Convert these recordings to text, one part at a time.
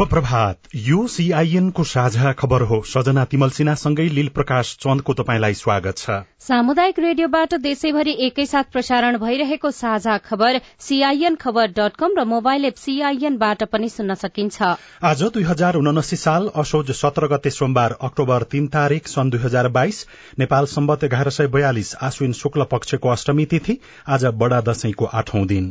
शुभ प्रभात यो सीआईएन को साझा खबर हो। सजना तिमल सिन्हासँगै लील प्रकाश चन्दको तपाईँलाई स्वागत छ। सामुदायिक रेडियोबाट देशैभरि एकैसाथ प्रसारण भइरहेको साझा खबर सीआईएन खबर डट कम र मोबाइल एप सीआईएनबाट पनि सुन्न सकिन्छ। आज दुई हजार उनासी साल असोज सत्र गते सोमबार अक्टोबर तीन तारीक सन् दुई हजार बाइस नेपाल सम्बत एघार सय बयालिस आश्विन शुक्ल पक्षको अष्टमी तिथि आज बडा दशैंको आठौं दिन।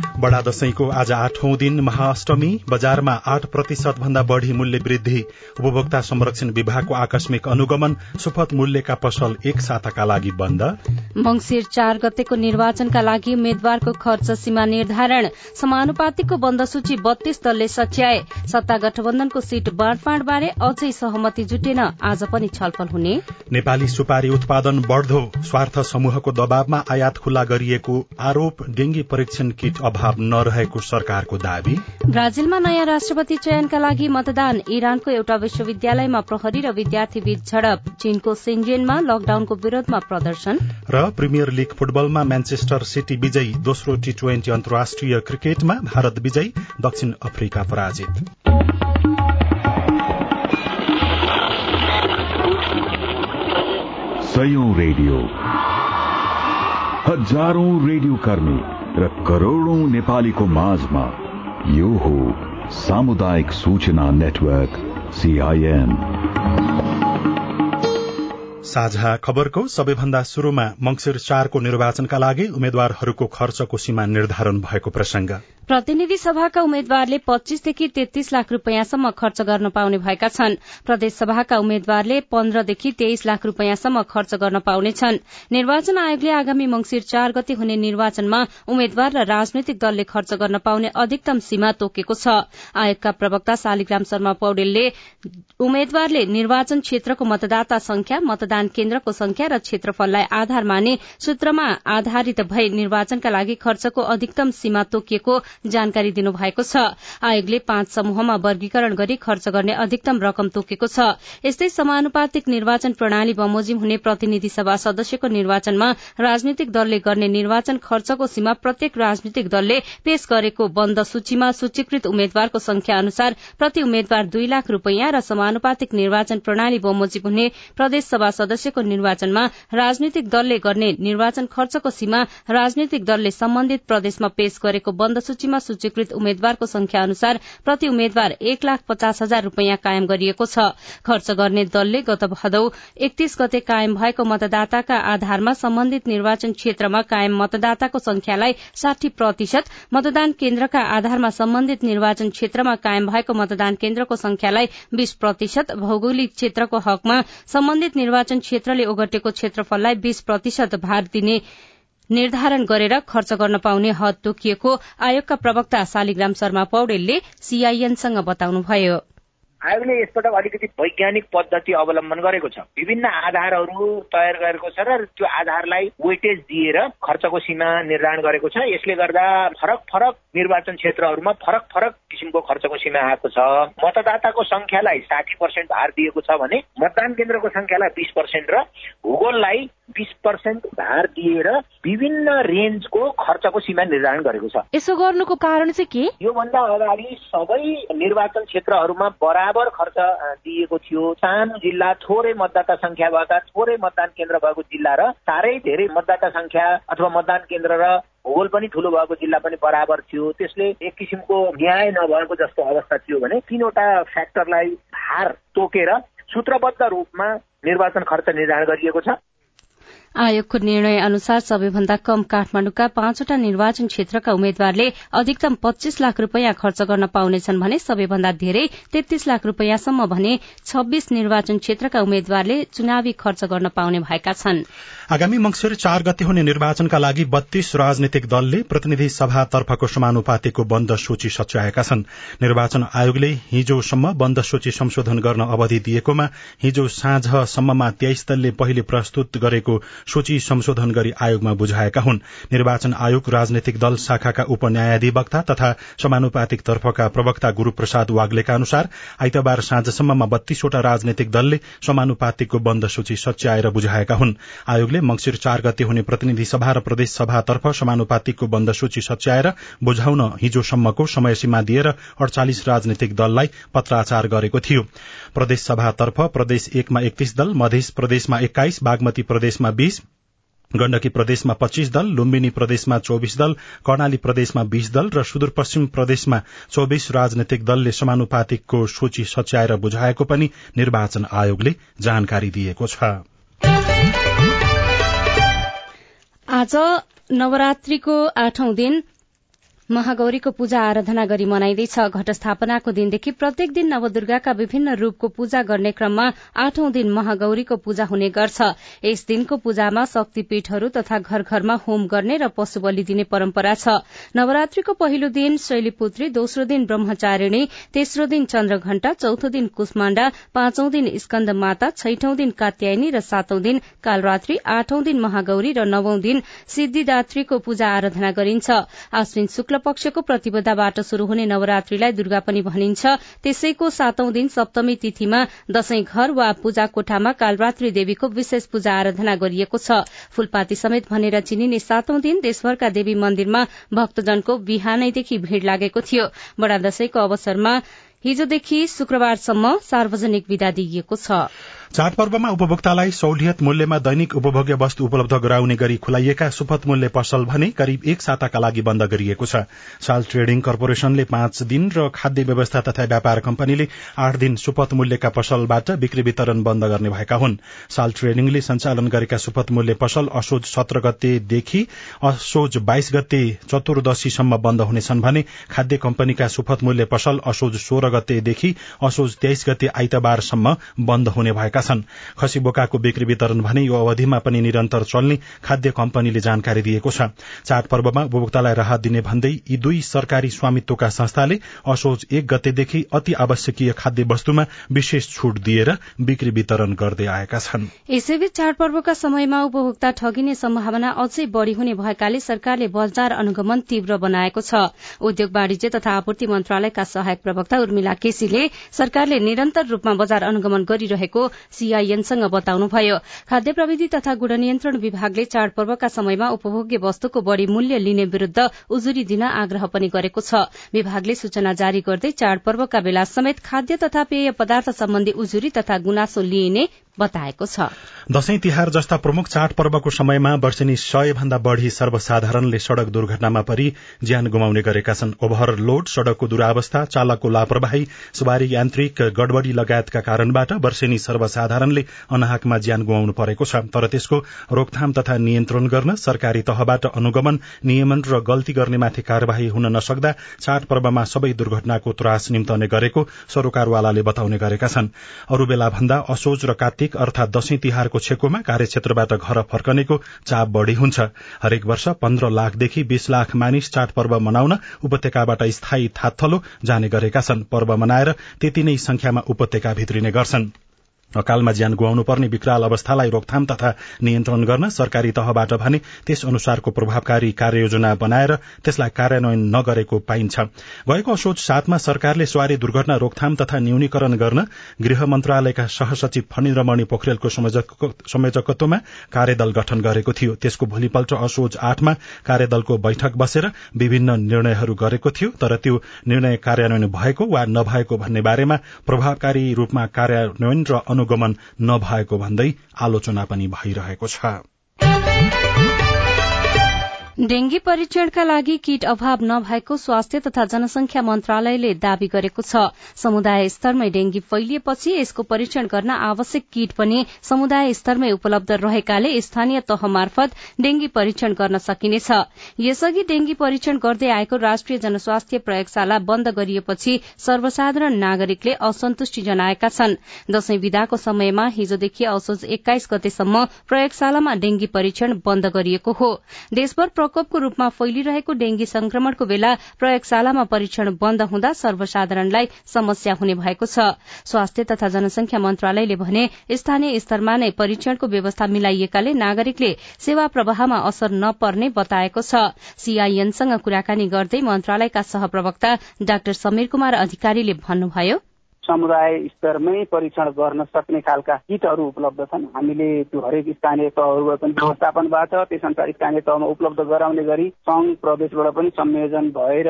बडा दशैंको आज आठौं दिन महाअष्टमी। बजारमा आठ प्रतिशत भन्दा बढ़ी मूल्य वृद्धि। उपभोक्ता संरक्षण विभागको आकस्मिक अनुगमन सुपथ मूल्यका पसल एक साताका लागि बन्द। मंगिर चार गतेको निर्वाचनका लागि उम्मेद्वारको खर्च सीमा निर्धारण। समानुपातिको बन्द सूची बत्तीस दलले सच्याए। सत्ता गठबन्धनको सीट बाँडफाँड बारे अझै सहमति जुटेन। आज पनि छलफल हुने। नेपाली सुपारी उत्पादन बढ़दो। स्वार्थ समूहको दबावमा आयात खुल्ला गरिएको आरोप डेंगी परीक्षण किट अभाव। नरहेको सरकारको दावी? ब्राजिलमा नयाँ राष्ट्रपति चयनका लागि मतदान इरानको एउटा विश्वविद्यालयमा प्रहरी र विद्यार्थी बीच झडप चीनको सेन्जेनमा लकडाउनको विरोधमा प्रदर्शन। र प्रिमियर लीग फुटबलमा म्यान्चेस्टर सिटी विजयी दोस्रो टी ट्वेन्टी अन्तर्राष्ट्रिय क्रिकेटमा भारत विजयी दक्षिण अफ्रिका पराजित। रेडियो। हजारौं रेडियो कर्मी। र करोड़ौं नेपालीको माझमा यो हो सामुदायिक सूचना नेटवर्क सीआईएन साझा खबरको सबैभन्दा शुरूमा मंगिर चारको निर्वाचनका लागि उम्मेद्वारहरूको खर्चको सीमा निर्धारण भएको प्रसंग प्रतिनिधि सभाका उम्मेद्वारले पच्चीसदेखि तेत्तीस लाख रूपियाँसम्म खर्च गर्न पाउने भएका छन्। प्रदेश सभाका उम्मेद्वारले पन्ध्रदेखि तेइस लाख रूपियाँसम्म खर्च गर्न पाउनेछन् निर्वाचन आयोगले आगामी मंगिर चार गते हुने निर्वाचनमा उम्मेद्वार र राजनैतिक दलले खर्च गर्न पाउने अधिकतम सीमा तोकेको छ। आयोगका प्रवक्ता शालिग्राम शर्मा पौडेलले उम्मेद्वारले निर्वाचन क्षेत्रको मतदाता संख्या मतदान केन्द्रको संख्या र क्षेत्रफललाई आधार माने सूत्रमा आधारित भई निर्वाचनका लागि खर्चको अधिकतम सीमा तोकिएको जानकारी दिनुभएको छ। आयोगले पाँच समूहमा वर्गीकरण गरी खर्च गर्ने अधिकतम रकम तोकेको छ। यस्तै समानुपातिक निर्वाचन प्रणाली बमोजिम हुने प्रतिनिधि सभा सदस्यको निर्वाचनमा राजनीतिक दलले गर्ने निर्वाचन खर्चको सीमा प्रत्येक राजनीतिक दलले पेश गरेको बन्द सूचीमा सूचीकृत उम्मेद्वारको संख्या अनुसार प्रति उम्मेद्वार दुई लाख रूपियाँ र समानुपातिक निर्वाचन प्रणाली बमोजिम हुने प्रदेश सभा सदस्यको निर्वाचनमा राजनीतिक दलले गर्ने निर्वाचन खर्चको सीमा राजनीतिक दलले सम्बन्धित प्रदेशमा पेश गरेको बन्द सूचीमा सूचीकृत उम्मेद्वारको संख्या अनुसार प्रति उम्मेद्वार एक लाख पचास हजार रूपियाँ कायम गरिएको छ। खर्च गर्ने दलले गत भदौ एकतीस गते कायम भएको मतदाताका आधारमा सम्बन्धित निर्वाचन क्षेत्रमा कायम मतदाताको संख्यालाई साठी प्रतिशत मतदान केन्द्रका आधारमा सम्बन्धित निर्वाचन क्षेत्रमा कायम भएको मतदान केन्द्रको संख्यालाई बीस प्रतिशत भौगोलिक क्षेत्रको हकमा सम्बन्धित निर्वाचन क्षेत्रले ओगटेको क्षेत्रफललाई बीस प्रतिशत भार दिने निर्धारण गरेर खर्च गर्न पाउने हद तोकिएको आयोगका प्रवक्ता शालिग्राम शर्मा पौडेलले सीआईएनसँग बताउनुभयो। आयोगले यसपटक अलिकति वैज्ञानिक पद्धति अवलम्बन गरेको छ। विभिन्न आधारहरू तयार गरेको छ र त्यो आधारलाई वेटेज दिएर खर्चको सीमा निर्धारण गरेको छ। यसले गर्दा फरक फरक निर्वाचन क्षेत्रहरूमा फरक फरक किसिमको खर्चको सीमा आएको छ। मतदाताको संख्यालाई साठी पर्सेन्ट भार दिएको छ भने मतदान केन्द्रको संख्यालाई बिस पर्सेन्ट र भूगोललाई बिस पर्सेन्ट भार दिएर विभिन्न रेन्जको खर्चको सीमा निर्धारण गरेको छ। यसो गर्नुको कारण चाहिँ के? योभन्दा अगाडि सबै निर्वाचन क्षेत्रहरूमा बराबर खर्च दिएको थियो। सानो जिल्ला थोरै मतदाता संख्या भएका थोरै मतदान केन्द्र भएको जिल्ला र साह्रै धेरै मतदाता संख्या अथवा मतदान केन्द्र र भूगोल पनि ठुलो भएको जिल्ला पनि बराबर थियो। त्यसले एक किसिमको न्याय नभएको जस्तो अवस्था थियो भने तीनवटा फ्याक्टरलाई भार तोकेर सूत्रबद्ध रूपमा निर्वाचन खर्च निर्धारण गरिएको छ। आयोगको निर्णय अनुसार सबैभन्दा कम काठमाण्डुका पाँचवटा निर्वाचन क्षेत्रका उम्मेद्वारले अधिकतम पच्चीस लाख रूपियाँ खर्च गर्न पाउनेछन् भने सबैभन्दा धेरै तेत्तीस लाख रूपियाँसम्म भने छब्बीस निर्वाचन क्षेत्रका उम्मेद्वारले चुनावी खर्च गर्न पाउने भएका छन्। आगामी मंगिर चार गते हुने निर्वाचनका लागि बत्तीस राजनैतिक दलले प्रतिनिधि सभातर्फको समानुपातिको बन्द सूची सच्याएका छन्। निर्वाचन आयोगले हिजोसम्म बन्द सूची संशोधन गर्न अवधि दिएकोमा हिजो साँझसम्ममा तेइस दलले पहिले प्रस्तुत गरेको सूची संशोधन गरी आयोगमा बुझाएका हुन्। निर्वाचन आयोग राजनैतिक दल शाखाका उपन्यायाधिवक्ता तथा समानुपातिक तर्फका प्रवक्ता गुरू प्रसाद वाग्लेका अनुसार आइतबार साँझसम्ममा बत्तीसवटा राजनैतिक दलले समानुपातिकको बन्द सूची सच्याएर बुझाएका हुन्। आयोगले मंगिर चार गते हुने प्रतिनिधि सभा र प्रदेश सभातर्फ समानुपातिकको बन्द सूची सच्याएर बुझाउन हिजोसम्मको समयसीमा दिएर अड़चालिस राजनैतिक दललाई पत्राचार गरेको थियो। प्रदेश सभातर्फ प्रदेश एकमा एकतीस दल मध्य प्रदेशमा एक्काइस बागमती प्रदेशमा बीस गण्डकी प्रदेशमा पच्चीस दल लुम्बिनी प्रदेशमा चौविस दल कर्णाली प्रदेशमा बीस दल र सुदूरपश्चिम प्रदेशमा चौबिस राजनैतिक दलले समानुपातिकको सूची सच्याएर बुझाएको पनि निर्वाचन आयोगले जानकारी दिएको छ। आज नवरात्रीको आठौं दिन महागौरीको पूजा आराधना गरी मनाइँदैछ। घटस्थापनाको दिनदेखि प्रत्येक दिन नवदुर्गाका विभिन्न रूपको पूजा गर्ने क्रममा आठौं दिन महागौरीको पूजा हुने गर्छ। यस दिनको पूजामा शक्तिपीठहरू तथा घर घरमा होम गर्ने र पशु बलि दिने परम्परा छ। नवरात्रीको पहिलो दिन शैलीपुत्री दोस्रो दिन ब्रह्मचारिणी तेस्रो दिन चन्द्रघण्टा चौथो दिन कुष्माण्डा पाँचौं दिन स्कन्द माता छैठौं दिन कात्यायनी र सातौं दिन कालरात्री आठौं दिन महागौरी र नवौं दिन सिद्धिदात्रीको पूजा आराधना गरिन्छ। आश्विन शुक्ल पक्षको प्रतिबद्धबाट शुरू हुने नवरात्रीलाई दुर्गा पनि भनिन्छ। त्यसैको सातौं दिन सप्तमी तिथिमा दशैं घर वा पूजा कोठामा कालरात्री देवीको विशेष पूजा आराधना गरिएको छ। फूलपाती समेत भनेर चिनिने सातौं दिन देशभरका देवी मन्दिरमा भक्तजनको बिहानैदेखि भीड़ लागेको थियो। बड़ा दशैंको अवसरमा हिजोदेखि शुक्रबारसम्म सार्वजनिक विदा दिइएको छ। चाडपर्वमा उपभोक्तालाई सहुलियत मूल्यमा दैनिक उपभोग्य वस्तु उपलब्ध गराउने गरी खुलाइएका सुपथ मूल्य पसल भने करिब एक साताका लागि बन्द गरिएको छ। साल ट्रेडिङ कर्पोरेशनले पाँच दिन र खाद्य व्यवस्था तथा व्यापार कम्पनीले आठ दिन सुपथ मूल्यका पसलबाट बिक्री वितरण बन्द गर्ने भएका हुन्। साल ट्रेडिङले सञ्चालन गरेका सुपथ मूल्य पसल असोज सत्र गतेदेखि असोज बाइस गते चतुर्दशीसम्म बन्द हुनेछन् भने खाद्य कम्पनीका सुपथ मूल्य पसल असोज सोह्र गतेदेखि असोज तेइस गते आइतबारसम्म बन्द हुने भएका छन्। खसी बोकाको बिक्री वितरण भने यो अवधिमा पनि निरन्तर चल्ने खाद्य कम्पनीले जानकारी दिएको छ। चाडपर्वमा उपभोक्तालाई राहत दिने भन्दै यी दुई सरकारी स्वामित्वका संस्थाले असोज एक गतेदेखि अति आवश्यकीय खाद्य वस्तुमा विशेष छूट दिएर बिक्री वितरण गर्दै आएका छन्। यसैबीच चाडपर्वका समयमा उपभोक्ता ठगिने सम्भावना अझै बढ़ी हुने भएकाले सरकारले बजार अनुगमन तीव्र बनाएको छ। उद्योग वाणिज्य तथा आपूर्ति मन्त्रालयका सहायक प्रवक्ता उर्मिला केसीले सरकारले निरन्तर रूपमा बजार अनुगमन गरिरहेको सीआईएनसँग बताउनुभयो खाद्य प्रविधि तथा गुणनियन्त्रण विभागले चाडपर्वका समयमा उपभोग्य वस्तुको बढ़ी मूल्य लिने विरूद्ध उजुरी दिन आग्रह पनि गरेको छ। विभागले सूचना जारी गर्दै चाडपर्वका बेला समेत खाद्य तथा पेय पदार्थ सम्बन्धी उजुरी तथा गुनासो लिइने दशैं तिहार जस्ता प्रमुख चाडपर्वको समयमा वर्षेनी सय भन्दा बढ़ी सर्वसाधारणले सड़क दुर्घटनामा परि ज्यान गुमाउने गरेका छन्। ओभरलोड सड़कको दुरावस्था चालकको लापरवाही सवारी यान्त्रिक गड़बड़ी लगायतका कारणबाट वर्षेनी सर्वसाधारणले अनाहकमा ज्यान गुमाउनु परेको छ। तर त्यसको रोकथाम तथा नियन्त्रण गर्न सरकारी तहबाट अनुगमन नियमन र गल्ती गर्नेमाथि कार्यवाही हुन नसक्दा चाडपर्वमा सबै दुर्घटनाको त्रास निम्तने गरेको सरोकारवालाले बताउने गरेका छन्। अरू बेला भन्दा असोज र कार्तिक अर्थात दशैं तिहारको छेकोमा कार्यक्षेत्रबाट घर फर्कनेको चाप बढ़ी हुन्छ। हरेक वर्ष पन्ध्र लाखदेखि बीस लाख मानिस चाडपर्व मनाउन उपत्यकाबाट स्थायी थात्थलो जाने गरेका छन्। पर्व मनाएर त्यति नै संख्यामा उपत्यका भित्रिने गर्छन्। अकालमा ज्यान गुहाउनु पर्ने विकराल अवस्थालाई रोकथाम तथा नियन्त्रण गर्न सरकारी तहबाट भने त्यस अनुसारको प्रभावकारी कार्ययोजना बनाएर त्यसलाई कार्यान्वयन नगरेको पाइन्छ। गएको असोज सातमा सरकारले सवारी दुर्घटना रोकथाम तथा न्यूनीकरण गर्न गृह मन्त्रालयका सहसचिव फणिन्द्रमणि पोखरेलको संयोजकत्वमा कार्यदल गठन गरेको थियो। त्यसको भोलिपल्ट असोज आठमा कार्यदलको बैठक बसेर विभिन्न निर्णयहरू गरेको थियो तर त्यो निर्णय कार्यान्वयन भएको वा नभएको भन्ने बारेमा प्रभावकारी रूपमा कार्यान्वयन र अनुगमन नभएको भन्दै आलोचना पनि भइरहेको छ। डेंगी परीक्षणका लागि किट अभाव नभएको स्वास्थ्य तथा जनसंख्या मन्त्रालयले दावी गरेको छ। समुदाय स्तरमै डेंगी फैलिएपछि यसको परीक्षण गर्न आवश्यक किट पनि समुदाय स्तरमै उपलब्ध रहेकाले स्थानीय तह मार्फत डेंगी परीक्षण गर्न सकिनेछ। यसअघि डेंगी परीक्षण गर्दै आएको राष्ट्रिय जनस्वास्थ्य प्रयोगशाला बन्द गरिएपछि सर्वसाधारण नागरिकले असन्तुष्टि जनाएका छन्। दशैं विदाको समयमा हिजोदेखि असोज एक्काइस गतेसम्म प्रयोगशालामा डेंगी परीक्षण बन्द गरिएको हो। देशभर प्रकोपको रूपमा फैलिरहेको डेंगी संक्रमणको बेला प्रयोगशालामा परीक्षण बन्द हुँदा सर्वसाधारणलाई समस्या हुने भएको छ। स्वास्थ्य तथा जनसंख्या मन्त्रालयले भने स्थानीय स्तरमा नै परीक्षणको व्यवस्था मिलाइएकाले नागरिकले सेवा प्रवाहमा असर नपर्ने बताएको छ। सीआईएनसँग कुराकानी गर्दै मन्त्रालयका सहप्रवक्ता डाक्टर समीर कुमार अधिकारीले भन्नुभयो समुदाय स्तरमै परीक्षण गर्न सक्ने खालका किटहरू उपलब्ध छन्। हामीले त्यो हरेक स्थानीय तहहरूबाट पनि व्यवस्थापनबाट त्यस अनुसार स्थानीय तहमा उपलब्ध गराउने गरी सङ्घ प्रदेशबाट पनि संयोजन भएर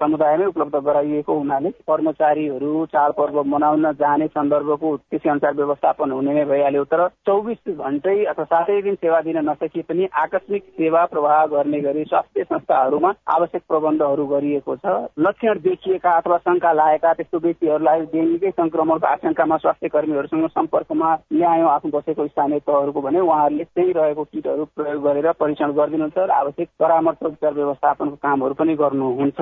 समुदायमै उपलब्ध गराइएको हुनाले कर्मचारीहरू चाडपर्व मनाउन जाने सन्दर्भको त्यसै अनुसार व्यवस्थापन हुने नै भइहाल्यो। तर चौबिस घन्टै अथवा सातै दिन सेवा दिन नसके पनि आकस्मिक सेवा प्रवाह गर्ने गरी स्वास्थ्य संस्थाहरूमा आवश्यक प्रबन्धहरू गरिएको छ। लक्षण देखिएका अथवा शङ्का लागेका त्यस्तो व्यक्तिहरूलाई निकै संक्रमणको आशंकामा स्वास्थ्य कर्मीहरूसँग सम्पर्कमा ल्यायौँ आफू बसेको स्थानीय तहहरूको भने उहाँहरूले त्यही रहेको किटहरू प्रयोग गरेर परीक्षण गरिदिनुहुन्छ र आवश्यक परामर्श उपचार व्यवस्थापनको कामहरू पनि गर्नुहुन्छ।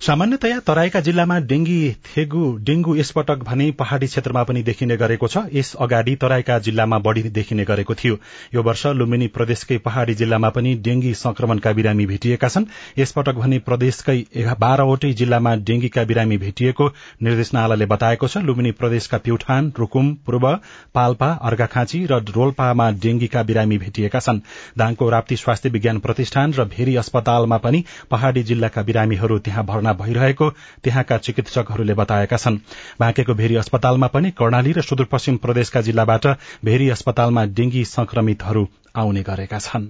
सामान्यतया तराईका जिल्लामा डेंगी थेगु डेंगू यसपटक भने पहाड़ी क्षेत्रमा पनि देखिने गरेको छ। यस अगाडि तराईका जिल्लामा बढ़ी देखिने गरेको थियो। यो वर्ष लुम्बिनी प्रदेशकै पहाड़ी जिल्लामा पनि डेंगी संक्रमणका बिरामी भेटिएका छन्। यसपटक भने प्रदेशकै बाह्रवटै जिल्लामा डेंगीका बिरामी भेटिएको निर्देशनालयले बताएको छ। लुम्बिनी प्रदेशका प्युठान रूकुम पूर्व पाल्पा अर्घाखाँची र रोल्पामा डेंगीका बिरामी भेटिएका छन्। दाङको राप्ती स्वास्थ्य विज्ञान प्रतिष्ठान र भेरी अस्पतालमा पनि पहाड़ी जिल्लाका बिरामीहरू त्यहाँ भर्ना भइरहेको त्यहाँका चिकित्सकहरूले बताएका छन्। बाँकेको भेरी अस्पतालमा पनि कर्णाली र सुदूरपश्चिम प्रदेशका जिल्लाबाट भेरी अस्पतालमा डेंगी संक्रमितहरू आउने गरेका छन्।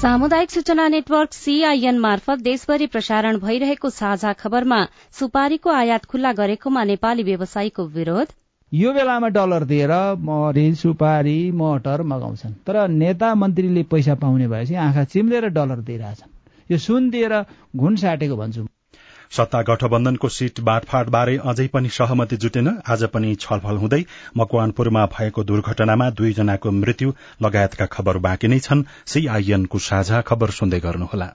सामुदायिक सूचना नेटवर्क सीआईएन मार्फत देशभरि प्रसारण भइरहेको साझा खबरमा सुपारीको आयात खुल्ला गरेकोमा नेपाली व्यवसायीको विरोध। यो बेलामा डलर दिएर मरिच सुपारी मटर मगाउँछन्। तर नेता मन्त्रीले पैसा पाउने भएपछि आँखा चिम्लेर डलर दिइरहेछन्। यो सुन दिएर घुन साटेको भन्छु सत्ता गठबन्धनको सीट बाँडफाँडबारे अझै पनि सहमति जुटेन। आज पनि छलफल हुँदै मकवानपुरमा भएको दुर्घटनामा दुईजनाको मृत्यु लगायतका खबर बाँकी नै छन्। सीआईएनको साझा खबर सुन्दै गर्नुहोला।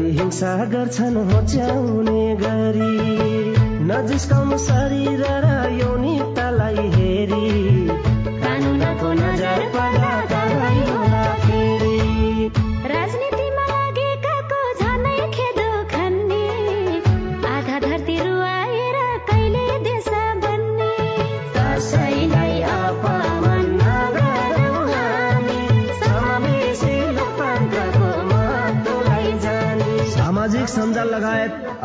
थरी हिंसा गर्छन् होच्याउने गरी। नजिस्काउनु शरीर र यौनिकतालाई हेरी।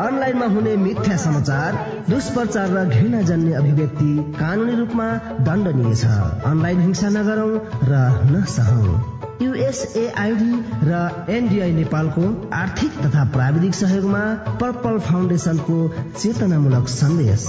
अनलाइनमा हुने मिथ्या समाचार दुष्प्रचार र घृणा जन्य अभिव्यक्ति कानूनी रूपमा दण्डनीय छ। अनलाइन हिंसा नगरौं र नसहौं। युएसएआईडी र एनडिआई नेपालको आर्थिक तथा प्राविधिक सहयोगमा पर्पल फाउन्डेसनको चेतनामूलक सन्देश।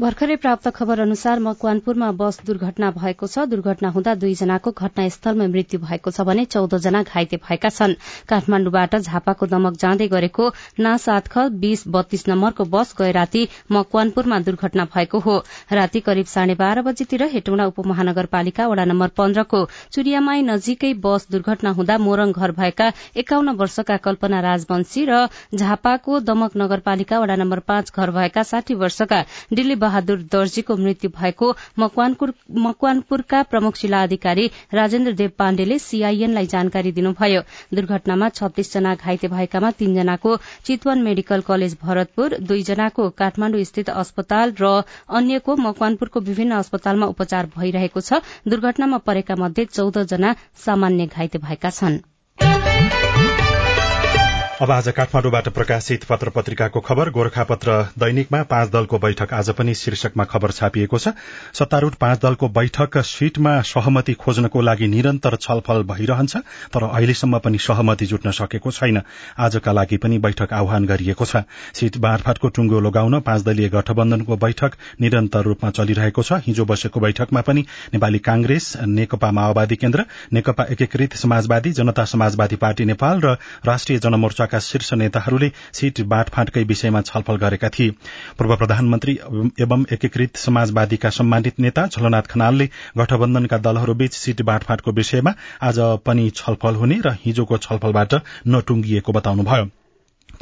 भर्खरै प्राप्त खबर अनुसार मकवानपुरमा बस दुर्घटना भएको छ। दुर्घटना हुँदा दुईजनाको घटनास्थलमा मृत्यु भएको छ भने चौध जना घाइते भएका छन्। काठमाण्डुबाट झापाको दमक जाँदै गरेको ना सात ख बीस बत्तीस नम्बरको बस गए राति मकवानपुरमा दुर्घटना भएको हो। राति करिब साढे बाह्र बजीतिर हेटौँडा उपमहानगरपालिका वड़ा नम्बर पन्ध्रको चुरियामाई नजिकै बस दुर्घटना हुँदा मोरङ घर भएका एकाउन्न वर्षका कल्पना राजवंशी र झापाको दमक नगरपालिका वड़ा नम्बर पाँच घर भएका साठी वर्षका दिल्ली बहादुर दर्जीको मृत्यु भएको मकवानपुरका प्रमुख जिल्ला अधिकारी राजेन्द्र देव पाण्डेले सीआईएनलाई जानकारी दिनुभयो। दुर्घटनामा छत्तीस जना घाइते भएकामा तीनजनाको चितवन मेडिकल कलेज भरतपुर दुईजनाको काठमाण्डु स्थित अस्पताल र अन्यको मकवानपुरको विभिन्न अस्पतालमा उपचार भइरहेको छ। दुर्घटनामा परेका मध्ये चौध जना सामान्य घाइते भएका छनृ। अब आज काठमाडौँबाट प्रकाशित पत्र पत्रिकाको खबर गोर्खापत्र दैनिकमा पाँच दलको बैठक। आज पनि शीर्षकमा खबर छापिएको छ सत्तारूढ़ पाँच दलको बैठक सीटमा सहमति खोज्नको लागि निरन्तर छलफल भइरहन्छ तर अहिलेसम्म पनि सहमति जुट्न सकेको छैन। आजका लागि पनि बैठक आह्वान गरिएको छ। सीट बाँडफाँटको टुंगो लगाउन पाँच दलीय गठबन्धनको बैठक निरन्तर रूपमा चलिरहेको छ। हिजो बसेको बैठकमा पनि नेपाली कांग्रेस नेकपा माओवादी केन्द्र नेकपा एकीकृत समाजवादी जनता समाजवादी पार्टी नेपाल र राष्ट्रिय जनमोर्चाका शीर्ष नेताहरूले सीट बाँडफाँटकै विषयमा छलफल गरेका थिए। पूर्व प्रधानमन्त्री एवं एकीकृत समाजवादीका सम्मानित नेता झलनाथ खनालले गठबन्धनका दलहरूबीच सीट बाँडफाँटको विषयमा आज पनि छलफल हुने र हिजोको छलफलबाट नटुंगिएको बताउनुभयो।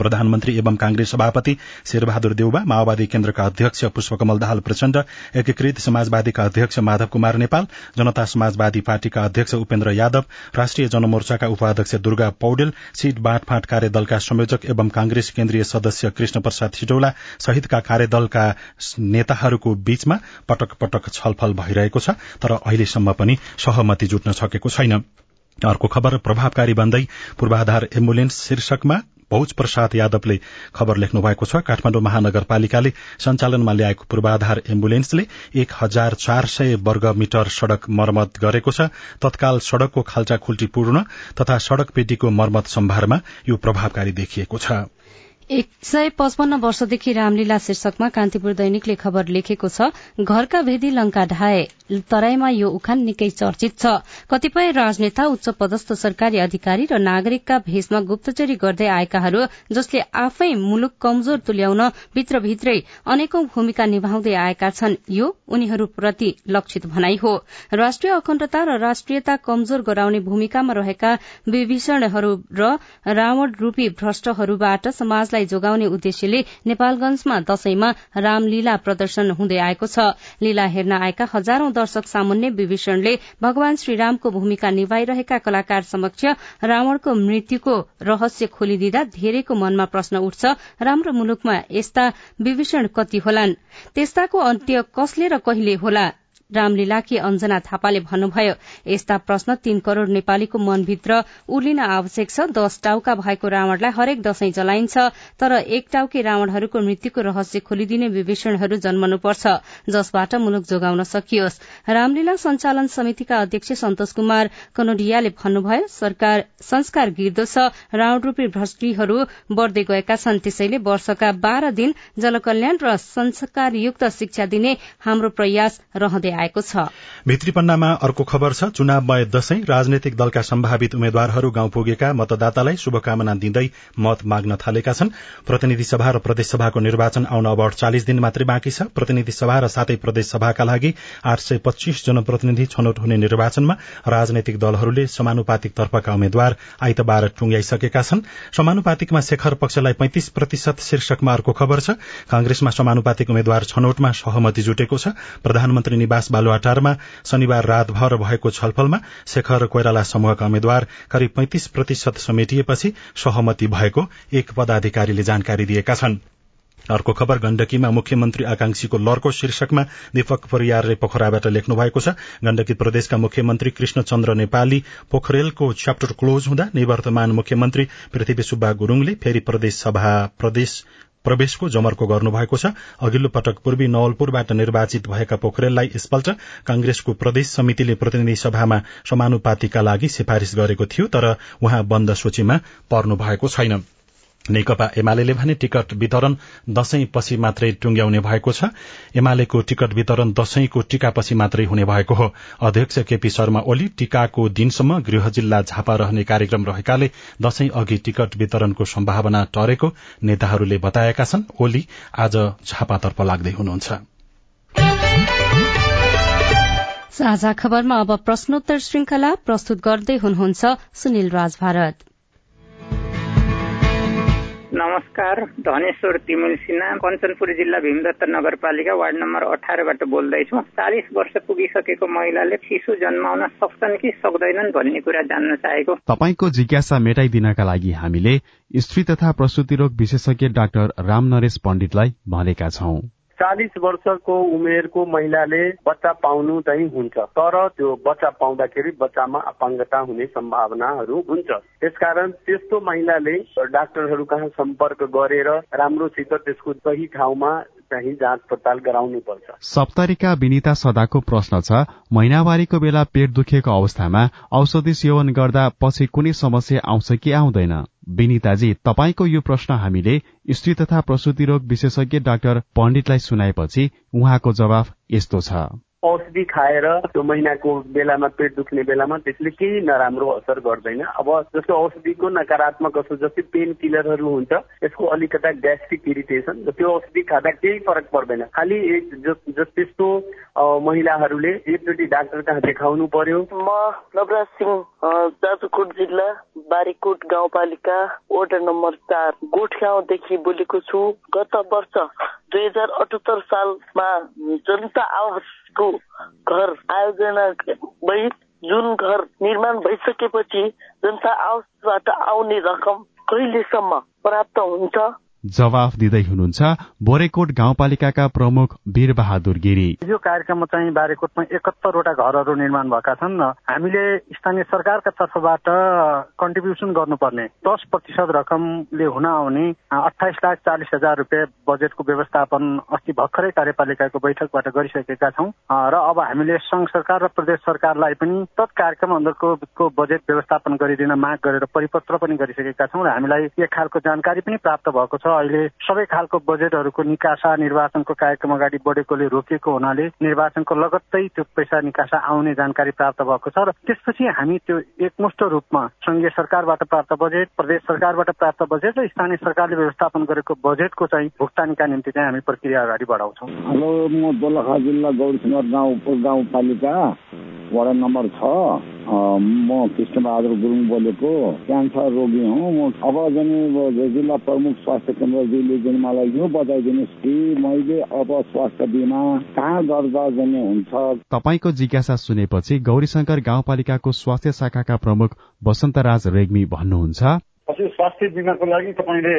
प्रधानमन्त्री एवं कांग्रेस सभापति शेरबहादुर देउबा माओवादी केन्द्रका अध्यक्ष पुष्पकमल दाहाल प्रचण्ड एकीकृत समाजवादीका अध्यक्ष माधव कुमार नेपाल जनता समाजवादी पार्टीका अध्यक्ष उपेन्द्र यादव राष्ट्रिय जनमोर्चाका उपाध्यक्ष दुर्गा पौडेल सीट बाँडफाँट कार्यदलका संयोजक एवं कांग्रेस केन्द्रीय सदस्य कृष्ण प्रसाद छिटौला सहितका कार्यदलका नेताहरूको बीचमा पटक पटक छलफल भइरहेको छ तर अहिलेसम्म पनि सहमति जुट्न सकेको छैन। अर्को खबर प्रभावकारी बन्दै पूर्वाधार एम्बुलेन्स शीर्षकमा भौज प्रसाद यादवले खबर लेख्नु भएको छ काठमाडौँ महानगरपालिकाले सञ्चालनमा ल्याएको पूर्वाधार एम्बुलेन्सले एक हजार चार सय वर्ग मिटर सड़क मर्मत गरेको छ। तत्काल सड़कको खाल्चा खुल्टी पूर्ण तथा सड़क पेटीको मर्मत सम्भारमा यो प्रभावकारी देखिएको छ। एक सय पचपन्न वर्षदेखि रामलीला शीर्षकमा कान्तिपुर दैनिकले खबर लेखेको छ घरका भेदी लंका ढाए। तराईमा यो उखान निकै चर्चित छ। कतिपय राजनेता उच्च पदस्थ सरकारी अधिकारी र नागरिकका भेषमा गुप्तचरी गर्दै आएकाहरू जसले आफै मुलुक कमजोर तुल्याउन भित्रभित्रै अनेकौं भूमिका निभाउँदै आएका छन् यो उनीहरूप्रति लक्षित भनाई हो। राष्ट्रिय अखण्डता र राष्ट्रियता कमजोर गराउने भूमिकामा रहेका विभीषणहरू र रावण रूपी भ्रष्टहरूबाट समाजलाई जोगाउने उद्देश्यले नेपालगंजमा दशैंमा रामलीला प्रदर्शन हुँदै आएको छ। लीला हेर्न आएका हजारौं दर्शक सामुन्ने विभीषणले भगवान श्रीरामको भूमिका निभाइरहेका कलाकार समक्ष रावणको मृत्युको रहस्य खोलिदिँदा धेरैको मनमा प्रश्न उठ्छ राम्रो मुलुकमा यस्ता विभीषण कति होलान्? त्यस्ताको अन्त्य कसले र कहिले होला? रामलीलाकी अञ्जना थापाले भन्नुभयो यस्ता प्रश्न तीन करोड़ नेपालीको मनभित्र उर्लिन आवश्यक छ। दश टाउका भएको रावणलाई हरेक दशैं जलाइन्छ तर एक टाउके रावणहरूको मृत्युको रहस्य खोलिदिने विभीषणहरू जन्मनुपर्छ जसबाट मुलुक जोगाउन सकियोस्। रामलीला सञ्चालन समितिका अध्यक्ष सन्तोष कुमार कनोडियाले भन्नुभयो सरकार संस्कार गिर्दो छ रावण रूपी भ्रष्टीहरू बढ़दै गएका छन्। त्यसैले वर्षका बाह्र दिन जलकल्याण र संस्कारयुक्त शिक्षा दिने हाम्रो प्रयास रहँदै आएको छ। भित्री पन्नामा अर्को खबर छ चुनावमय दशैं राजनैतिक दलका सम्भावित उम्मेद्वारहरू गाउँ पुगेका मतदातालाई शुभकामना दिँदै मत माग्न थालेका छन्। प्रतिनिधि सभा र प्रदेशसभाको निर्वाचन आउन अब अडचालिस दिन मात्रै बाँकी छ। प्रतिनिधि सभा र सातै प्रदेश सभाका लागि आठ सय पच्चीस जनप्रतिनिधि छनौट हुने निर्वाचनमा राजनैतिक दलहरूले समानुपातिक तर्फका उम्मेद्वार आइतबार टुंग्याइसकेका छन्। समानुपातिकमा शेखर पक्षलाई पैंतिस प्रतिशत शीर्षकमा अर्को खबर छ। कांग्रेसमा समानुपातिक उम्मेद्वार छनौटमा सहमति जुटेको छ। प्रधानमन्त्री निवास बालुवाटारमा शनिबार रातभर भएको छलफलमा शेखर कोइराला समूहका उम्मेद्वार करिब पैंतिस प्रतिशत समेटिएपछि सहमति भएको एक पदाधिकारीले जानकारी दिएका छन्। अर्को खबर गण्डकीमा मुख्यमन्त्री आकांक्षीको लर्को शीर्षकमा दीपक परियारले पोखराबाट लेख्नु भएको छ। गण्डकी प्रदेशका मुख्यमन्त्री कृष्णचन्द्र नेपाली पोखरेलको च्याप्टर क्लोज हुँदा निवर्तमान मुख्यमन्त्री पृथ्वी सुब्बा गुरूङले फेरि प्रदेश सभा प्रदेश प्रवेशको जमर्को गर्नुभएको छ। अघिल्लो पटक पूर्वी नवलपुरबाट निर्वाचित भएका पोखरेललाई यसपल्ट कांग्रेसको प्रदेश समितिले प्रतिनिधि सभामा समानुपातिका लागि सिफारिश गरेको थियो तर उहाँ बन्द सूचीमा पर्नु भएको छैन। नेकपा एमाले भने टिकट वितरण दशैंपछि मात्रै टुंग्याउने भएको छ। एमालेको टिकट वितरण दशैंको टीकापछि मात्रै हुने भएको हो। अध्यक्ष केपी शर्मा ओली टीकाको दिनसम्म गृह जिल्ला झापा रहने कार्यक्रम रहेकाले दशैं अघि टिकट वितरणको सम्भावना टरेको नेताहरूले बताएका छन्। ओली आज झापातर्फ लाग्दै हुनुहुन्छ। साझा खबरमा अब प्रश्नोत्तर श्रृंखला प्रस्तुत गर्दै हुनुहुन्छ सुनिल राज भारत नमस्कार धनेश्वर तिमुल सिन्हा कञ्चनपुर जिल्ला भीमदत्त नगरपालिका वार्ड नम्बर अठारबाट बोल्दैछु। चालिस वर्ष पुगिसकेको महिलाले शिशु जन्माउन सक्छन् कि सक्दैनन् भन्ने कुरा जान्न चाहेको। तपाईँको जिज्ञासा मेटाइदिनका लागि हामीले स्त्री तथा प्रसुति रोग विशेषज्ञ डाक्टर राम नरेश पण्डितलाई भनेका छौं। चालिस वर्षको उमेरको महिलाले बच्चा पाउनु चाहिँ हुन्छ। तर त्यो बच्चा पाउँदाखेरि बच्चामा अपाङ्गता हुने सम्भावनाहरू हुन्छ। त्यसकारण त्यस्तो महिलाले डाक्टरहरू कहाँ सम्पर्क गरेर राम्रोसित त्यसको सही ठाउँमा चाहिँ जाँच पडताल गराउनु पर्छ। सप्तरीका विनिता सदाको प्रश्न छ महिनावारीको बेला पेट दुखेको अवस्थामा औषधि सेवन गर्दा पछि कुनै समस्या आउँछ कि आउँदैन? विनिताजी तपाईँको यो प्रश्न हामीले स्त्री तथा प्रसुति रोग विशेषज्ञ डाक्टर पण्डितलाई सुनाएपछि उहाँको जवाफ यस्तो छ। औषधि खाएर त्यो महिनाको बेलामा पेट दुख्ने बेलामा त्यसले केही नराम्रो असर गर्दैन। अब जस्तो औषधिको नकारात्मक असर जस्तै पेन किलरहरू हुन्छ यसको अलिकता ग्यास्ट्रिक इरिटेसन त्यो औषधि खाँदा केही फरक पर्दैन। खालि त्यस्तो महिलाहरूले एकचोटि डाक्टर कहाँ देखाउनु पर्यो? म नवराज सिंह जाजरकोट जिल्ला बारीकोट गाउँपालिका वडा नम्बर चार गोठ गाउँदेखि बोलेको छु। गत वर्ष दुई हजार अठहत्तर सालमा जनता आवासको घर आयोजना भई जुन घर निर्माण भइसकेपछि जनता आवासबाट आउने रकम कहिलेसम्म प्राप्त हुन्छ? जवाफ दिँदै हुनुहुन्छ बोरेकोट गाउँपालिकाका प्रमुख वीर बहादुर गिरी। यो कार्यक्रममा चाहिँ बारेकोटमा एकहत्तरवटा घरहरू निर्माण भएका छन् हामीले स्थानीय सरकारका तर्फबाट कन्ट्रिब्युसन गर्नुपर्ने दस प्रतिशत रकमले हुन आउने अठाइस लाख चालिस हजार रुपियाँ बजेटको व्यवस्थापन अस्ति भर्खरै कार्यपालिकाको बैठकबाट गरिसकेका छौँ। र अब हामीले संघ सरकार र प्रदेश सरकारलाई पनि तत् कार्यक्रम अन्तर्गतको बजेट व्यवस्थापन गरिदिन माग गरेर परिपत्र पनि गरिसकेका छौँ र हामीलाई एक खालको जानकारी पनि प्राप्त भएको छ। अहिले सबै खालको बजेटहरूको निकासा निर्वाचनको कार्यक्रम अगाडि बढेकोले रोकिएको हुनाले निर्वाचनको लगत्तै त्यो पैसा निकासा आउने जानकारी प्राप्त भएको छ र त्यसपछि हामी त्यो एकमुष्ट रूपमा संघीय सरकारबाट प्राप्त बजेट प्रदेश सरकारबाट प्राप्त बजेट र स्थानीय सरकारले व्यवस्थापन गरेको बजेटको चाहिँ भुक्तानीका निम्ति चाहिँ हामी प्रक्रिया अगाडि बढाउँछौँ। हेलो म दोलखा जिल्ला गौरीसिंह गाउँ उपगाउँपालिका वडा नम्बर छ। म कृष्णबहादुर गुरुङ बोलेको। क्यान्सर रोगी हुँ। म अब जिल्ला प्रमुख स्वास्थ्य केन्द्रज्यूले चाहिँ मलाई यो बताइदिनुहोस् कि मैले अब स्वास्थ्य बिमा कहाँ गर्दा चाहिँ हुन्छ? तपाईँको जिज्ञासा सुनेपछि गौरीशंकर गाउँपालिकाको स्वास्थ्य शाखाका प्रमुख वसन्तराज रेग्मी भन्नुहुन्छ। हजुर स्वास्थ्य बिमाको लागि तपाईँले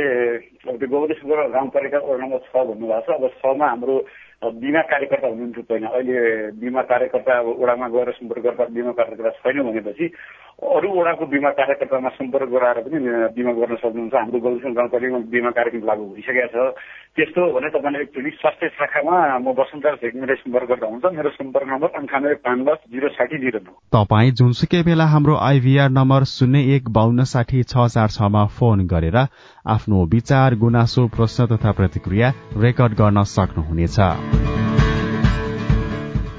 अब त्यो गौरीशङ्कर गाउँपालिका वडा नम्बर छ भन्नुभएको छ। अब छमा हाम्रो बिमा कार्यकर्ता हुनुहुन्थ्यो पहिला अहिले बिमा कार्यकर्ता अब वडामा गएर सम्पर्क गर्दा बिमा कार्यकर्ता छैन भनेपछि अरू वडाको बिमा कार्यकर्तामा सम्पर्क गराएर पनि बिमा गर्न सक्नुहुन्छ हाम्रो गौरीशङ्कर गाउँपालिकामा बिमा कार्यक्रम लागू भइसकेको छ त्यस्तो हो भने तपाईँले एकचोटि स्वास्थ्य शाखामा म बसन्त झेकमीले सम्पर्क गर्दा हुन्छ। मेरो सम्पर्क नम्बर अन्ठानब्बे पाँच जिरो साठी जिरो नौ। तपाईँ जुनसुकै बेला हाम्रो आइभीआर नम्बर शून्य एक बान्न साठी छ चार छमा फोन गरेर आफ्नो विचार गुनासो प्रश्न तथा प्रतिक्रिया रेकर्ड गर्न सक्नुहुनेछ।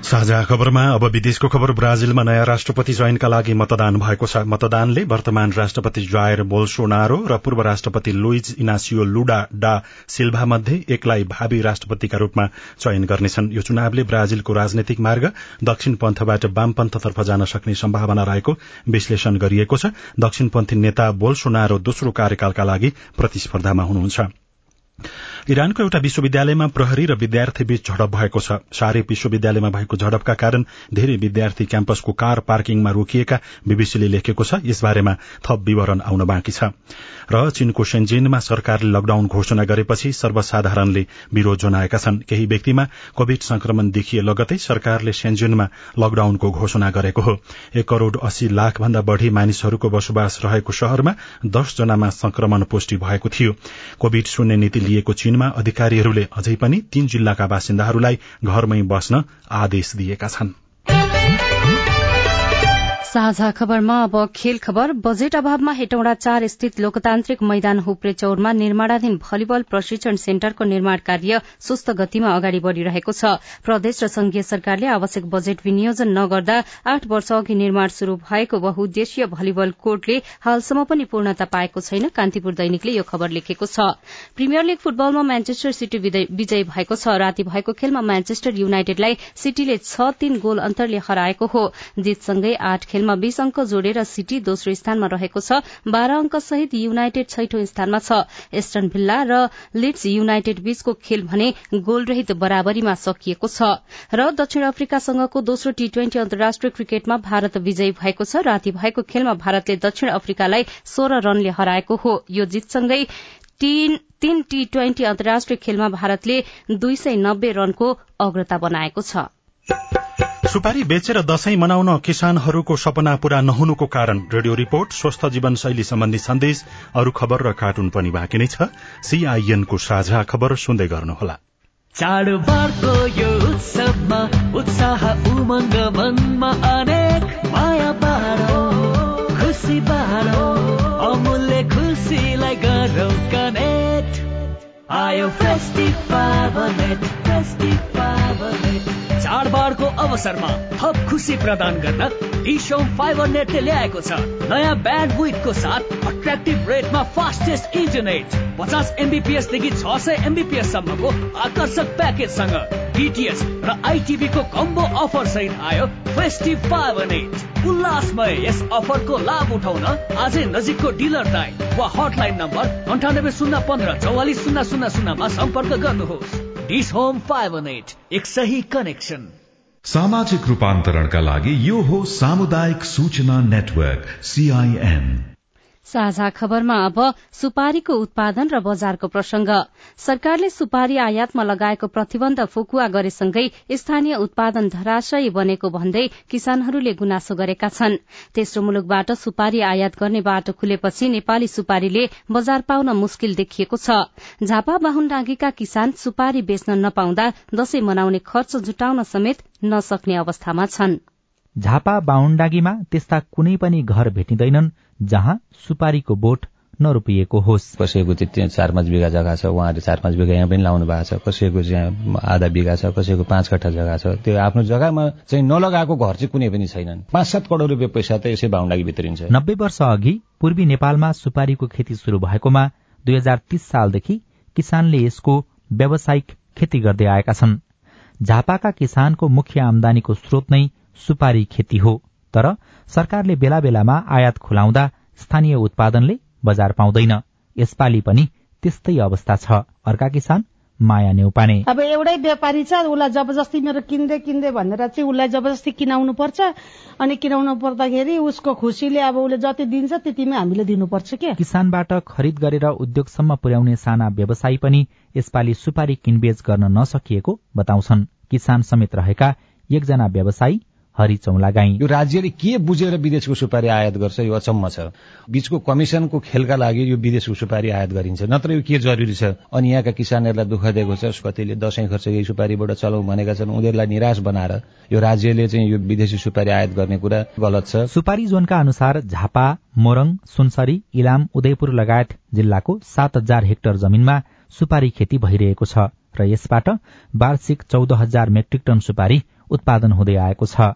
साझा खबरमा अब विदेशको खबर ब्राजिलमा नयाँ राष्ट्रपति चयनका लागि मतदान भएको छ। मतदानले वर्तमान राष्ट्रपति जायर बोल्सोनारो र पूर्व राष्ट्रपति लुइज इनासियो लुडा डा सिल्भा मध्ये एकलाई भावी राष्ट्रपतिका रूपमा चयन गर्नेछन्। यो चुनावले ब्राजिलको राजनैतिक मार्ग दक्षिण पन्थबाट वामपन्थतर्फ जान सक्ने सम्भावना रहेको विश्लेषण गरिएको छ। दक्षिणपन्थी नेता बोल्सोनारो दोस्रो कार्यकालका लागि प्रतिस्पर्धामा हुनुहुन्छ। इरानको एउटा विश्वविद्यालयमा प्रहरी र विद्यार्थी बीच झडप भएको छ। सारेप विश्वविद्यालयमा भएको झडपका कारण धेरै विद्यार्थी क्याम्पसको कार पार्किङमा रोकिएका बीबीसीले लेखेको छ। यसबारेमा थप विवरण आउन बाँकी छ। र चीनको सेन्जेनमा सरकारले लकडाउन घोषणा गरेपछि सर्वसाधारणले विरोध जनाएका छन्। केही व्यक्तिमा कोविड संक्रमण देखिए लगतै सरकारले सेन्जेनमा लकडाउनको घोषणा गरेको हो। एक करोड़ अस्सी लाख भन्दा बढ़ी मानिसहरूको बसोबास रहेको शहरमा दश जनामा संक्रमण पुष्टि भएको थियो। कोविड शून्य नीति लिएको चीनमा अधिकारीहरूले अझै पनि तीन जिल्लाका बासिन्दाहरूलाई घरमै बस्न आदेश दिएका छन्। साझा खबरमा अब खेल खबर। बजेट अभावमा हेटौँडा चार स्थित लोकतान्त्रिक मैदान हुप्रे चौरमा निर्माणाधीन भलिबल प्रशिक्षण सेन्टरको निर्माण कार्य सुस्त गतिमा अगाडि बढ़िरहेको छ। प्रदेश र संघीय सरकारले आवश्यक बजेट विनियोजन नगर्दा आठ वर्ष अघि निर्माण शुरू भएको बहुद्देशीय भलिबल कोर्टले हालसम्म पनि पूर्णता पाएको छैन कान्तिपुर दैनिकले यो खबर लेखेको छ। प्रिमियर लीग फुटबलमा म्यान्चेस्टर सिटी विजयी भएको छ। राति भएको खेलमा म्यान्चेस्टर युनाइटेडलाई सिटीले छ तीन गोल अन्तरले हराएको हो। जितसँगै आठ खेलमा बीस अंक जोडेर सिटी दोस्रो स्थानमा रहेको छ। बाह्र अंक सहित युनाइटेड छैठौं स्थानमा छ। एस्टन भिल्ला र लिड्स युनाइटेड बीचको खेल भने गोलरहित बराबरीमा सकिएको छ। र दक्षिण अफ्रिकासँगको दोस्रो टी ट्वेन्टी अन्तर्राष्ट्रिय क्रिकेटमा भारत विजयी भएको छ। राति भएको खेलमा भारतले दक्षिण अफ्रिकालाई सोह्र रनले हराएको हो। यो जितसँगै तीन टी ट्वेन्टी अन्तर्राष्ट्रिय खेलमा भारतले दुई सय नब्बे रनको अग्रता बनाएको छ। सुपारी बेचेर दशैं मनाउन किसानहरूको सपना पूरा नहुनुको कारण रेडियो रिपोर्ट स्वस्थ जीवनशैली सम्बन्धी सन्देश अरू खबर र कार्टुन पनि बाँकी नै छ। सीआईएनको साझा खबर सुन्दै गर्नुहोला। चाडबाडको यो उत्सवमा उत्साह उमङ्ग मनमा अनेक माया बाँडो खुसी बाँडो अमूल्य खुसीलाई गरौ कनेक्ट आयो फेस्टिभल फेस्टिभल चाडबाडको अवसरमा थप खुसी प्रदान गर्न डिसोम फाइबर नेटले ल्याएको छ। नयाँ ब्यान्ड विथको साथ अट्र्याक्टिभ रेटमा फास्टेस्ट इन्टरनेट पचास एमबिपिएस देखि छ सय एमबिपिएस सम्मको आकर्षक प्याकेज सँग डिटिएच र आइटिभी को कम्बो अफर सहित आयो फेस्टिभ फाइबर नेट उल्लासमय यस अफरको लाभ उठाउन आजै नजिकको डिलर दाई वा हटलाइन नम्बर अन्ठानब्बे शून्य पन्ध्र चौवालिस शून्य शून्य शून्यमा सम्पर्क गर्नुहोस्। डिस होम वन एट एक सही कनेक्शन सामाजिक रूपांतरण का लागि यो हो सामुदायिक सूचना नेटवर्क सीआईएन साझा खबरमा अब सुपारीको उत्पादन र बजारको प्रसंग। सरकारले सुपारी आयातमा लगाएको प्रतिबन्ध फुकुवा गरेसँगै स्थानीय उत्पादन धराशयी बनेको भन्दै किसानहरूले गुनासो गरेका छन्। तेस्रो मुलुकबाट सुपारी आयात गर्ने बाटो खुलेपछि नेपाली सुपारीले बजार पाउन मुस्किल देखिएको छ। झापा बाहुनडाँगीका किसान सुपारी बेच्न नपाउँदा दशैं मनाउने खर्च जुटाउन समेत नसक्ने अवस्थामा छन्। झापा बाहुनडाँगीमा त्यस्ता कुनै पनि घर भेटिँदैनन्। जहाँ सुपारीको बोट नरोपिएको होस्। कसैको चाहिँ चार पाँच बिघा जग्गा छ उहाँहरूले चार पाँच बिघा यहाँ पनि लाउनु भएको छ। कसैको चाहिँ आधा बिघा छ कसैको पाँच कट्ठा जग्गा छ। त्यो आफ्नो जग्गामा चाहिँ नलगाएको घर चाहिँ कुनै पनि छैनन्। पाँच सात करोड़ रुपियाँ पैसा त यसै बाहुन्डाकी भित्रिन्छ। नब्बे वर्ष अघि पूर्वी नेपालमा सुपारीको खेती शुरू भएकोमा दुई हजार तीस सालदेखि किसानले यसको व्यावसायिक खेती गर्दै आएका छन्। झापाका किसानको मुख्य आमदानीको स्रोत नै सुपारी खेती हो। तर सरकारले बेला बेलामा आयात खुलाउँदा स्थानीय उत्पादनले बजार पाउँदैन। यसपालि पनि त्यस्तै अवस्था छ। अर्का किसान माया नेउपाने। अब एउटै व्यापारी छ उसलाई जबरजस्ती मेरो किन्दै किन्दै भनेर चाहिँ उसलाई जबरजस्ती किनाउनु पर्छ अनि किनाउनु पर्दाखेरि उसको खुसीले अब उसले जति दिन्छ त्यतिमै हामीले दिनुपर्छ के? किसानबाट खरिद गरेर उद्योगसम्म पुर्याउने साना व्यवसायी पनि यसपालि सुपारी किनबेच गर्न नसकिएको बताउँछन्। किसान समेत रहेका एकजना व्यवसायी हरि चौलागाई यो राज्यले के बुझेर विदेशको सुपारी आयात गर्छ यो अचम्म छ। बीचको कमिसनको खेलका लागि यो विदेशको सुपारी आयात गरिन्छ। नत्र यो के जरुरी छ? अनि यहाँका किसानहरूलाई दुःख दिएको छ। कतिले दशैं खर्च यही सुपारीबाट चलाउ भनेका छन्। उनीहरूलाई निराश बनाएर यो राज्यले चाहिँ यो विदेशी सुपारी आयात गर्ने कुरा गलत छ। सुपारी जोनका अनुसार झापा मोरङ सुनसरी इलाम उदयपुर लगायत जिल्लाको सात हजार हेक्टर जमिनमा सुपारी खेती भइरहेको छ र यसबाट वार्षिक चौध हजार मेट्रिक टन सुपारी उत्पादन हुँदै आएको छ।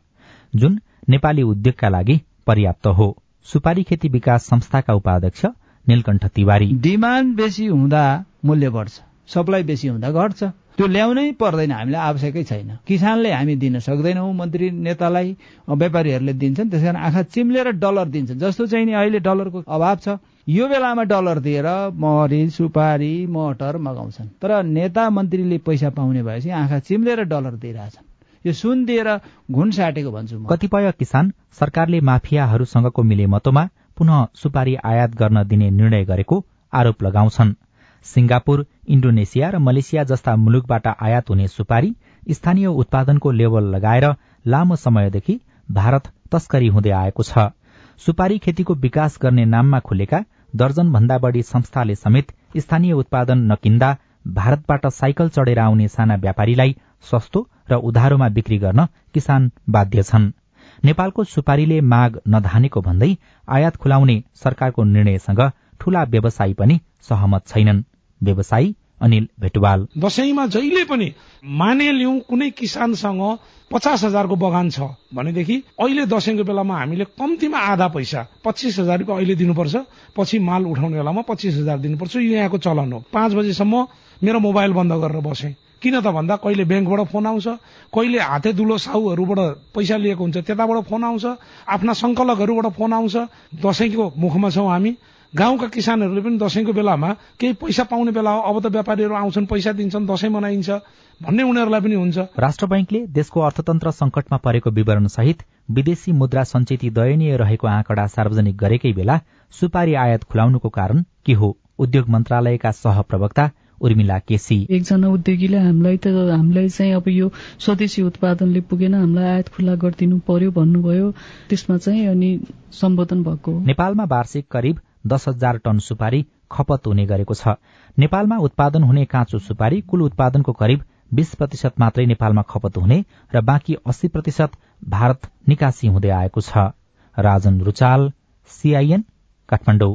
जुन नेपाली उद्योगका लागि पर्याप्त हो। सुपारी खेती विकास संस्थाका उपाध्यक्ष नीलकण्ठ तिवारी। डिमान्ड बेसी हुँदा मूल्य बढ्छ। सप्लाई बेसी हुँदा घट्छ। त्यो ल्याउनै पर्दैन हामीलाई आवश्यकै छैन। किसानले हामी दिन सक्दैनौँ मन्त्री नेतालाई व्यापारीहरूले दिन्छन् त्यस कारण आँखा चिम्लेर डलर दिन्छन्। जस्तो चाहिँ नि अहिले डलरको अभाव छ। यो बेलामा डलर दिएर मरिच सुपारी मटर मगाउँछन्। तर नेता मन्त्रीले पैसा पाउने भएपछि आँखा चिम्लेर डलर दिइरहेछन्। यो सुन दिएर घुन साटेको भन्छु कतिपय किसान सरकारले माफियाहरूसँगको मिलेमतोमा पुनः सुपारी आयात गर्न दिने निर्णय गरेको आरोप लगाउँछन्। सिंगापुर इण्डोनेसिया र मलेसिया जस्ता मुलुकबाट आयात हुने सुपारी स्थानीय उत्पादनको लेबल लगाएर लामो समयदेखि भारत तस्करी हुँदै आएको छ। सुपारी खेतीको विकास गर्ने नाममा खुलेका दर्जन भन्दा बढ़ी संस्थाले समेत स्थानीय उत्पादन नकिन्दा भारतबाट साइकल चढ़ेर आउने साना व्यापारीलाई सस्तो र उधारोमा बिक्री गर्न किसान बाध्य छन्। नेपालको सुपारीले माग नधानेको भन्दै आयात खुलाउने सरकारको निर्णयसँग ठूला व्यवसायी पनि सहमत छैनन्। व्यवसायी अनिल भेटवाल। दशैंमा जहिले पनि माने लिउँ कुनै किसानसँग पचास हजारको बगान छ भनेदेखि अहिले दशैंको बेलामा हामीले कम्तीमा आधा पैसा पच्चिस हजार रुपियाँ अहिले दिनुपर्छ पछि माल उठाउने बेलामा पच्चिस हजार दिनुपर्छ यो यहाँको चलन हो। पाँच बजीसम्म मेरो मोबाइल बन्द गरेर बसेँ। किन त भन्दा कहिले ब्याङ्कबाट फोन आउँछ कहिले हाते दुलो साहुहरूबाट पैसा लिएको हुन्छ त्यताबाट फोन आउँछ आफ्ना संकलकहरूबाट फोन आउँछ दसैँको मुखमा छौँ हामी। गाउँका किसानहरूले पनि दसैँको बेलामा केही पैसा पाउने बेला हो अब त व्यापारीहरू आउँछन् पैसा दिन्छन् दसैँ मनाइन्छ भन्ने उनीहरूलाई पनि हुन्छ। राष्ट्र बैंकले देशको अर्थतन्त्र संकटमा परेको विवरण सहित विदेशी मुद्रा सञ्चित दयनीय रहेको आँकडा सार्वजनिक गरेकै बेला सुपारी आयात खुलाउनुको कारण के हो? उद्योग मन्त्रालयका सहप्रवक्ता उर्मिला केसी। एकजना उद्योगीले हामीलाई त हामीलाई चाहिँ अब यो स्वदेशी उत्पादनले पुगेन हामीलाई आयात खुल्ला गरिदिनु पर्यो भन्नुभयो। त्यसमा चाहिँ अनि सम्बोधन भएको नेपालमा वार्षिक करिब दस हजार टन सुपारी खपत हुने गरेको छ। नेपालमा उत्पादन हुने काँचो सुपारी कुल उत्पादनको करिब बीस प्रतिशत मात्रै नेपालमा खपत हुने र बाँकी अस्सी प्रतिशत भारत निकासी हुँदै आएको छ। राजन रुचाल सीआईएन काठमाडौँ।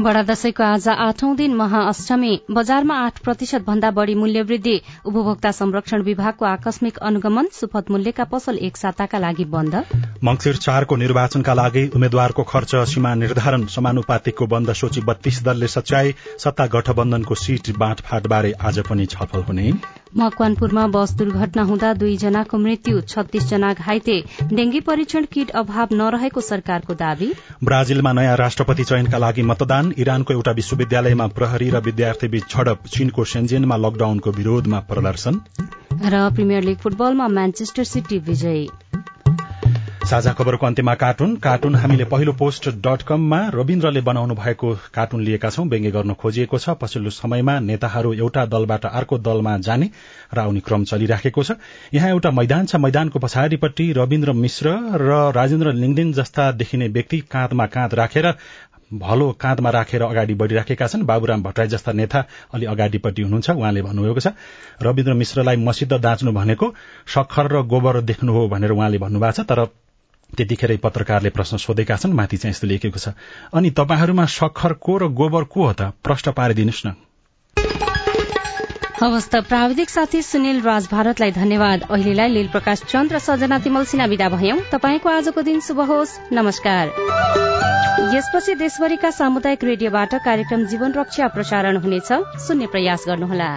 बडा दशैंको आज आठौं दिन महाअष्टमी। बजारमा आठ प्रतिशत भन्दा बढ़ी मूल्य वृद्धि उपभोक्ता संरक्षण विभागको आकस्मिक अनुगमन सुपथ मूल्यका पसल एक साताका लागि बन्द। मंगिर चारको निर्वाचनका लागि उम्मेद्वारको खर्च सीमा निर्धारण समानुपातिकको बन्द सूची बत्तीस दलले सच्याए। सत्ता गठबन्धनको सीट बाँडफाँटबारे आज पनि छलफल हुने। मकवानपुरमा बस दुर्घटना हुँदा दुईजनाको मृत्यु छत्तीस जना घाइते। डेंगी परीक्षण किट अभाव नरहेको सरकारको दावी। ब्राजिलमा नयाँ राष्ट्रपति चयनका लागि मतदान। इरानको एउटा विश्वविद्यालयमा प्रहरी र विद्यार्थीबीच झडप चीनको सेन्जेनमा लकडाउनको विरोधमा प्रदर्शन। र प्रिमियर लीग फुटबलमा म्यान्चेस्टर सिटी विजयी। साझा खबरको अन्त्यमा कार्टुन। कार्टुन हामीले पहिलो पोस्ट डट कममा रविन्द्रले बनाउनु भएको कार्टुन लिएका छौं। व्यङ्ग्य गर्न खोजिएको छ। पछिल्लो समयमा नेताहरू एउटा दलबाट अर्को दलमा जाने र आउने क्रम चलिराखेको छ। यहाँ एउटा मैदान छ। मैदानको पछाडिपट्टि रविन्द्र मिश्र र राजेन्द्र लिङदेन जस्ता देखिने व्यक्ति काँधमा काँध राखेर भलो काँधमा राखेर अगाडि बढ़िराखेका छन्। बाबुराम भट्टराई जस्ता नेता अलि अगाडिपट्टि हुनुहुन्छ। उहाँले भन्नुभएको छ रविन्द्र मिश्रलाई मसिद्ध दाँच्नु भनेको सक्खर र गोबर देख्नु हो भनेर उहाँले भन्नुभएको छ तर त्यतिखेरै पत्रकारले प्रश्न सोधेका छन्। माथि चाहिँ यस्तो लेखेको छ अनि तपाईँहरूमा सक्खर को र गोबर को हो त? प्रश्न पारिदिनुहोस् न। हवस् त प्राविधिक साथी सुनिल राज भारतलाई धन्यवाद। अहिलेलाई लील प्रकाश सजना तिमल सिन्हा विदा भयौं। तपाईँको आजको दिन शुभ होस्। नमस्कार। यसपछि देशभरिका सामुदायिक रेडियोबाट कार्यक्रम जीवन रक्षा प्रसारण हुनेछ। सुन्ने प्रयास गर्नुहोला।